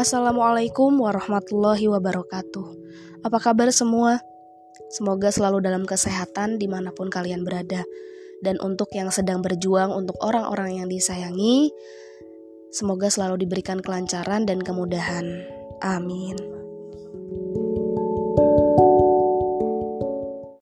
Assalamualaikum warahmatullahi wabarakatuh. Apa kabar semua? Semoga selalu dalam kesehatan di mana pun kalian berada. Dan untuk yang sedang berjuang untuk orang-orang yang disayangi, semoga selalu diberikan kelancaran dan kemudahan. Amin.